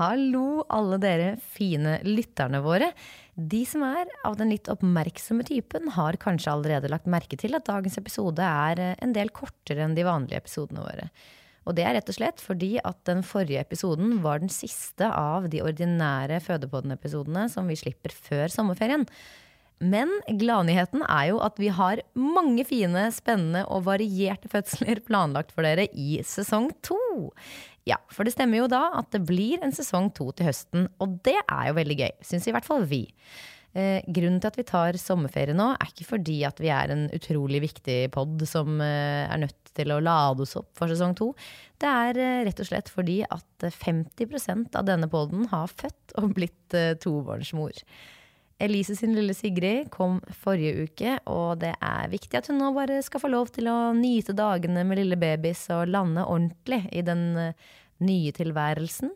Hallo, alle dere fine lytterne våre. De som er av den litt oppmerksomme typen, har kanskje allerede lagt merke til at dagens episode er eh, en del kortere enn de vanlige episodene våre. Og det er rett og slett fordi at den forrige episoden var den siste av de ordinære Fødepodden-episodene som vi slipper før sommerferien. Men gladnyheten er jo at vi har mange fine, spennende og varierte fødsler planlagt for dere i sesong to. Ja, for det stemmer jo da at det blir en sesong to til høsten, og det er jo veldig gøy. Syns i hvert fall vi. Eh, grunnen til at vi tar sommerferie nå, er ikke fordi at vi er en utrolig viktig pod som eh, er nødt til å lade oss opp for sesong to. Det er eh, rett og slett fordi at 50% av denne poden har født og blitt eh, tobarnsmor. Elise sin lille Sigrid kom forrige uke, og det er viktig at hun nå bare skal få lov til å nyte dagene med lille babys og lande ordentlig i den eh, nye tilværelsen.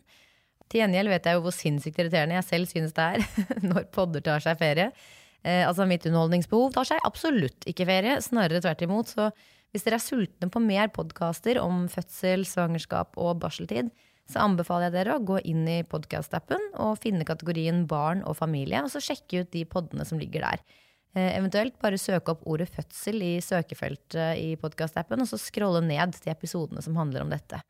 Til gjengjeld vet jeg jo hvor sinnssykt irriterende jeg selv synes det er når podder tar seg ferie. Eh, altså Mitt underholdningsbehov tar seg absolutt ikke ferie, snarere tvert imot. Så hvis dere er sultne på mer podkaster om fødsel, svangerskap og barseltid, så anbefaler jeg dere å gå inn i podkast-appen og finne kategorien barn og familie, og så sjekke ut de podene som ligger der. Eh, eventuelt bare søke opp ordet fødsel i søkefeltet i podkast-appen, og så scrolle ned til episodene som handler om dette.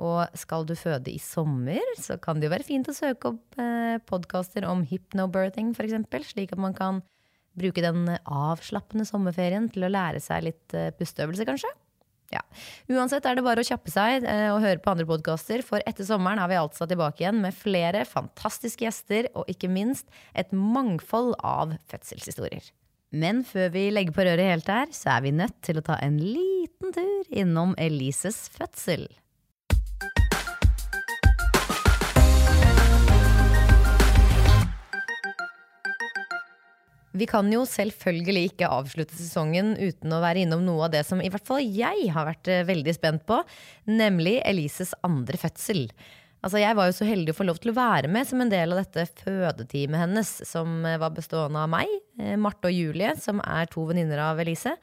Og skal du føde i sommer, så kan det jo være fint å søke opp eh, podkaster om hypnobirthing, f.eks., slik at man kan bruke den avslappende sommerferien til å lære seg litt eh, pusteøvelse, kanskje. Ja. Uansett er det bare å kjappe seg eh, og høre på andre podkaster, for etter sommeren er vi altså tilbake igjen med flere fantastiske gjester og ikke minst et mangfold av fødselshistorier. Men før vi legger på røret helt her, så er vi nødt til å ta en liten tur innom Elises fødsel. Vi kan jo selvfølgelig ikke avslutte sesongen uten å være innom noe av det som i hvert fall jeg har vært eh, veldig spent på, nemlig Elises andre fødsel. Altså Jeg var jo så heldig å få lov til å være med som en del av dette fødeteamet hennes, som eh, var bestående av meg, eh, Marte og Julie, som er to venninner av Elise,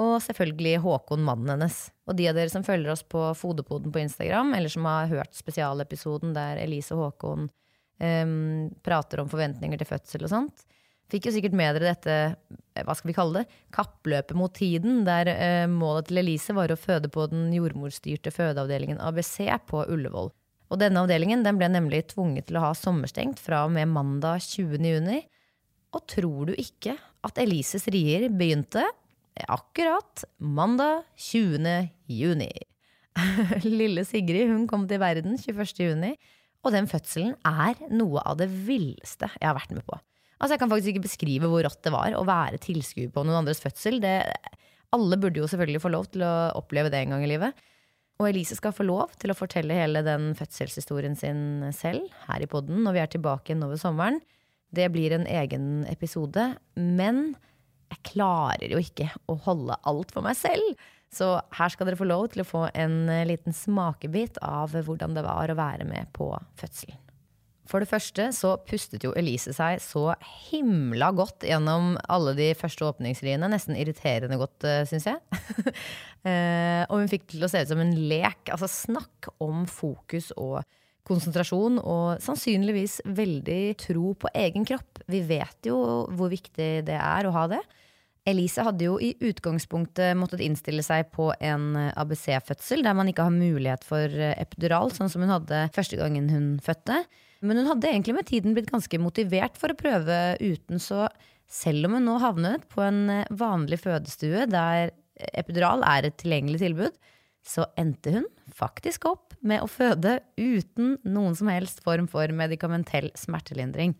og selvfølgelig Håkon, mannen hennes. Og de av dere som følger oss på Fodepoden på Instagram, eller som har hørt spesialepisoden der Elise og Håkon um, prater om forventninger til fødsel og sånt, fikk jo sikkert med dere dette, eh, hva skal vi kalle det, kappløpet mot tiden, der eh, målet til Elise var å føde på den jordmorstyrte fødeavdelingen ABC på Ullevål. Og denne avdelingen den ble nemlig tvunget til å ha sommerstengt fra og med mandag 20. juni. Og tror du ikke at Elises rier begynte akkurat mandag 20. juni? Lille Sigrid hun kom til verden 21. juni, og den fødselen er noe av det villeste jeg har vært med på. Altså Jeg kan faktisk ikke beskrive hvor rått det var å være tilskuer på noen andres fødsel. Det, alle burde jo selvfølgelig få lov til å oppleve det en gang i livet. Og Elise skal få lov til å fortelle hele den fødselshistorien sin selv her i poden når vi er tilbake igjen over sommeren. Det blir en egen episode, men jeg klarer jo ikke å holde alt for meg selv. Så her skal dere få lov til å få en eh, liten smakebit av hvordan det var å være med på fødselen. For det første så pustet jo Elise seg så himla godt gjennom alle de første åpningsriene. Nesten irriterende godt, syns jeg. Eh, og hun fikk til å se ut som en lek. Altså snakk om fokus og konsentrasjon, og sannsynligvis veldig tro på egen kropp. Vi vet jo hvor viktig det er å ha det. Elise hadde jo i utgangspunktet måttet innstille seg på en ABC-fødsel, der man ikke har mulighet for epidural, sånn som hun hadde første gangen hun fødte. Men hun hadde egentlig med tiden blitt ganske motivert for å prøve uten, så selv om hun nå havnet på en eh, vanlig fødestue der epidural er et tilgjengelig tilbud, så endte hun faktisk opp med å føde uten noen som helst form for medikamentell smertelindring.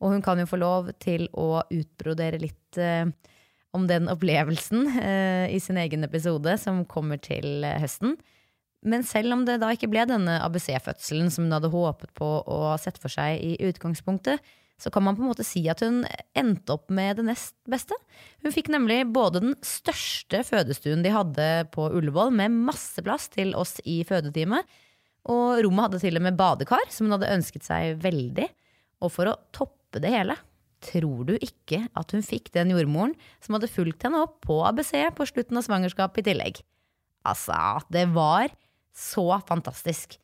Og hun kan jo få lov til å utbrodere litt eh, om den opplevelsen eh, i sin egen episode som kommer til eh, høsten. Men selv om det da ikke ble denne ABC-fødselen som hun hadde håpet på og sett for seg i utgangspunktet, så kan man på en måte si at hun endte opp med det nest beste. Hun fikk nemlig både den største fødestuen de hadde på Ullevål, med masse plass til oss i fødeteamet, og rommet hadde til og med badekar, som hun hadde ønsket seg veldig. Og for å toppe det hele, tror du ikke at hun fikk den jordmoren som hadde fulgt henne opp på ABC på slutten av svangerskapet i tillegg? Altså, det var så fantastisk.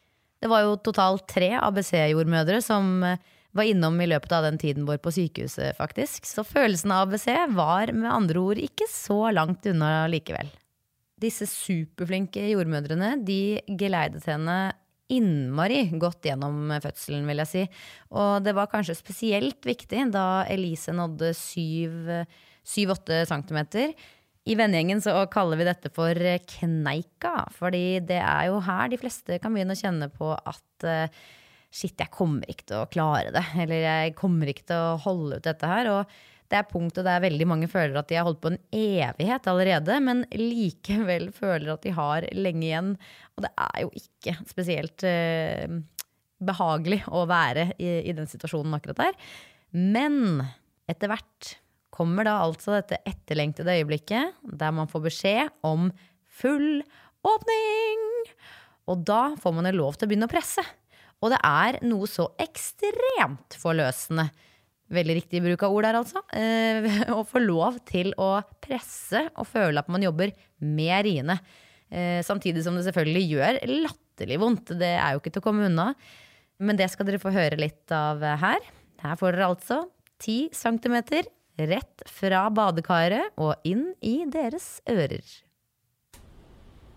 Det var jo totalt tre ABC-jordmødre som eh, var innom i løpet av den tiden vår på sykehuset, faktisk. Så følelsen av ABC var med andre ord ikke så langt unna likevel. Disse superflinke jordmødrene de geleidet henne innmari godt gjennom fødselen, vil jeg si. Og det var kanskje spesielt viktig da Elise nådde 7-8 centimeter i vennegjengen så kaller vi dette for kneika, fordi det er jo her de fleste kan begynne å kjenne på at uh, shit, jeg kommer ikke til å klare det. Eller jeg kommer ikke til å holde ut dette her. Og det er punktet der veldig mange føler at de har holdt på en evighet allerede, men likevel føler at de har lenge igjen. Og det er jo ikke spesielt eh, behagelig å være i, i den situasjonen akkurat der. Men etter hvert kommer da altså dette etterlengtede øyeblikket der man får beskjed om full åpning. Og da får man jo lov til å begynne å presse. Og det er noe så ekstremt forløsende. Veldig riktig bruk av ord der, altså. Eh, å få lov til å presse og føle at man jobber med riene. Eh, samtidig som det selvfølgelig gjør latterlig vondt. Det er jo ikke til å komme unna. Men det skal dere få høre litt av her. Her får dere altså 10 centimeter rett fra badekaret og inn i deres ører.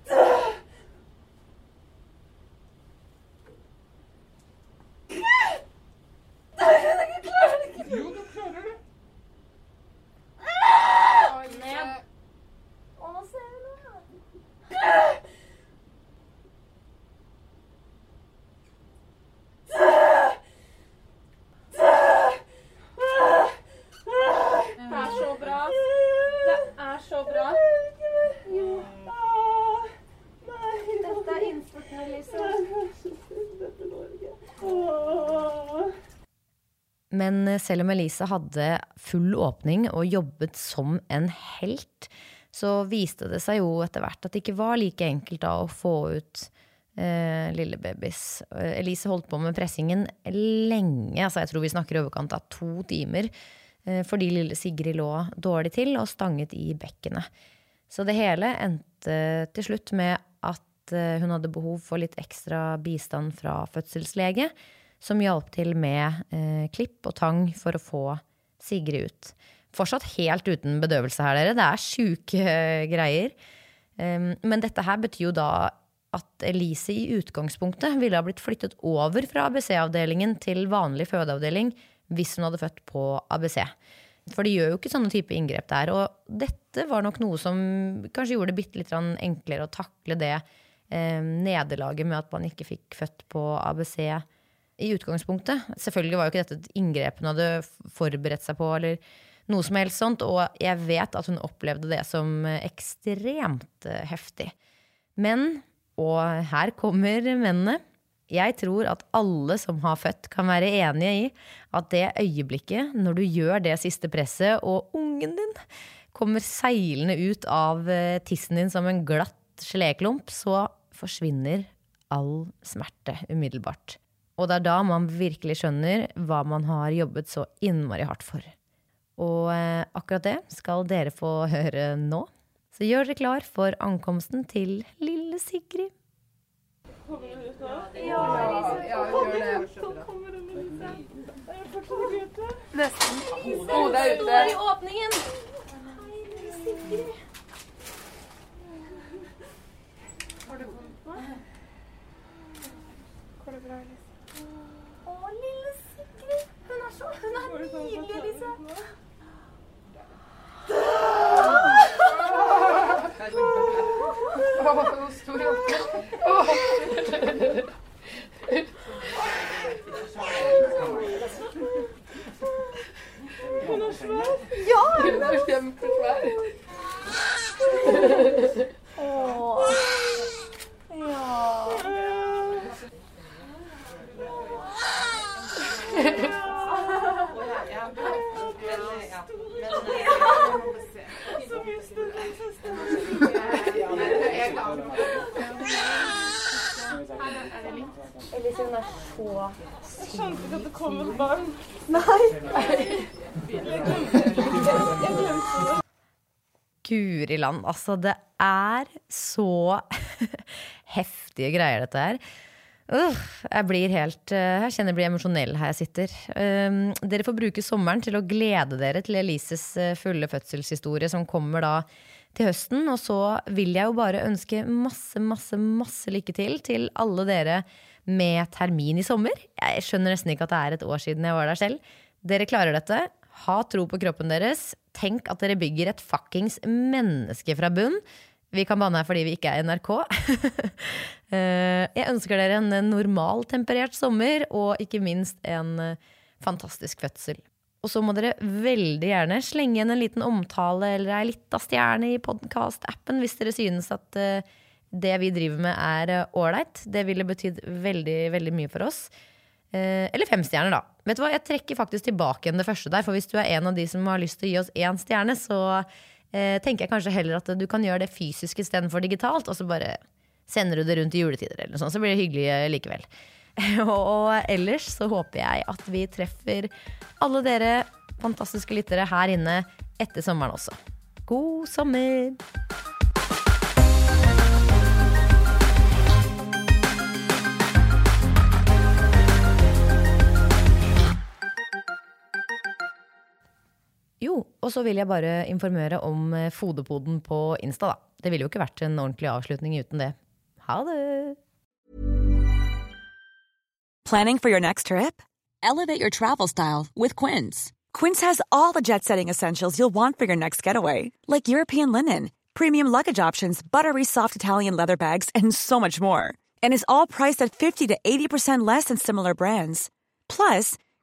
Yogurt powder? Yogurt powder? Ah! Oh, yeah. Selv om Elise hadde full åpning og jobbet som en helt, så viste det seg jo etter hvert at det ikke var like enkelt da å få ut eh, lille babys. Elise holdt på med pressingen lenge, altså jeg tror vi snakker i overkant av to timer, eh, fordi lille Sigrid lå dårlig til og stanget i bekkenet. Så det hele endte til slutt med at eh, hun hadde behov for litt ekstra bistand fra fødselslege som hjalp til med eh, klipp og tang for å få Sigrid ut. Fortsatt helt uten bedøvelse her, dere. Det er sjuke eh, greier. Um, men dette her betyr jo da at Elise i utgangspunktet ville ha blitt flyttet over fra ABC-avdelingen til vanlig fødeavdeling hvis hun hadde født på ABC. For de gjør jo ikke sånne type inngrep der. Og dette var nok noe som kanskje gjorde det bitte litt enklere å takle det eh, nederlaget med at man ikke fikk født på ABC i utgangspunktet. Selvfølgelig var jo ikke dette et inngrep hun hadde forberedt seg på. eller noe som helst sånt, Og jeg vet at hun opplevde det som ekstremt eh, heftig. Men, og her kommer mennene, Jeg tror at alle som har født, kan være enige i at det øyeblikket når du gjør det siste presset, og ungen din kommer seilende ut av eh, tissen din som en glatt geléklump, så forsvinner all smerte umiddelbart. Og det er da man virkelig skjønner hva man har jobbet så innmari hardt for. Og eh, akkurat det skal dere få høre nå. Så gjør dere klar for ankomsten til lille Sigrid. Hodet er ute. れそで。Guri land, altså det er så heftige greier dette her. Uff, jeg blir helt eh, Jeg kjenner jeg blir emosjonell her jeg sitter. Um, dere får bruke sommeren til å glede dere til Elises eh, fulle fødselshistorie som kommer da til høsten. Og så vil jeg jo bare ønske masse, masse, masse lykke til til alle dere med termin i sommer. Jeg skjønner nesten ikke at det er et år siden jeg var der selv. Dere klarer dette. Ha tro på kroppen deres. Tenk at dere bygger et fuckings menneske fra bunn. Vi kan banne her fordi vi ikke er NRK. Eh, jeg ønsker dere en normaltemperert sommer, og ikke minst en eh, fantastisk fødsel. Og så må dere veldig gjerne slenge igjen en liten omtale eller ei lita stjerne i podkast-appen hvis dere synes at eh, det vi driver med er ålreit. Det ville betydd veldig, veldig mye for oss. Eh, eller fem stjerner, da. Vet du hva, Jeg trekker faktisk tilbake igjen det første der. For hvis du er en av de som har lyst til å gi oss én stjerne, så eh, tenker jeg kanskje heller at du kan gjøre det fysisk istedenfor digitalt. Og så bare sender du det rundt i juletider, eller noe sånt, så blir det hyggelig eh, likevel. og ellers så håper jeg at vi treffer alle dere fantastiske lyttere her inne etter sommeren også. God sommer! Og så vil jeg bare informere om eh, Fodepoden på Insta, da. Det ville jo ikke vært en ordentlig avslutning uten det. Ha det! Planning for your next trip? Elevate your travel style with Quince. Quince has all the jet setting essentials you'll want for your next getaway, like European linen, premium luggage options, buttery soft Italian leather bags, and so much more. And is all priced at 50 to 80% less than similar brands. Plus,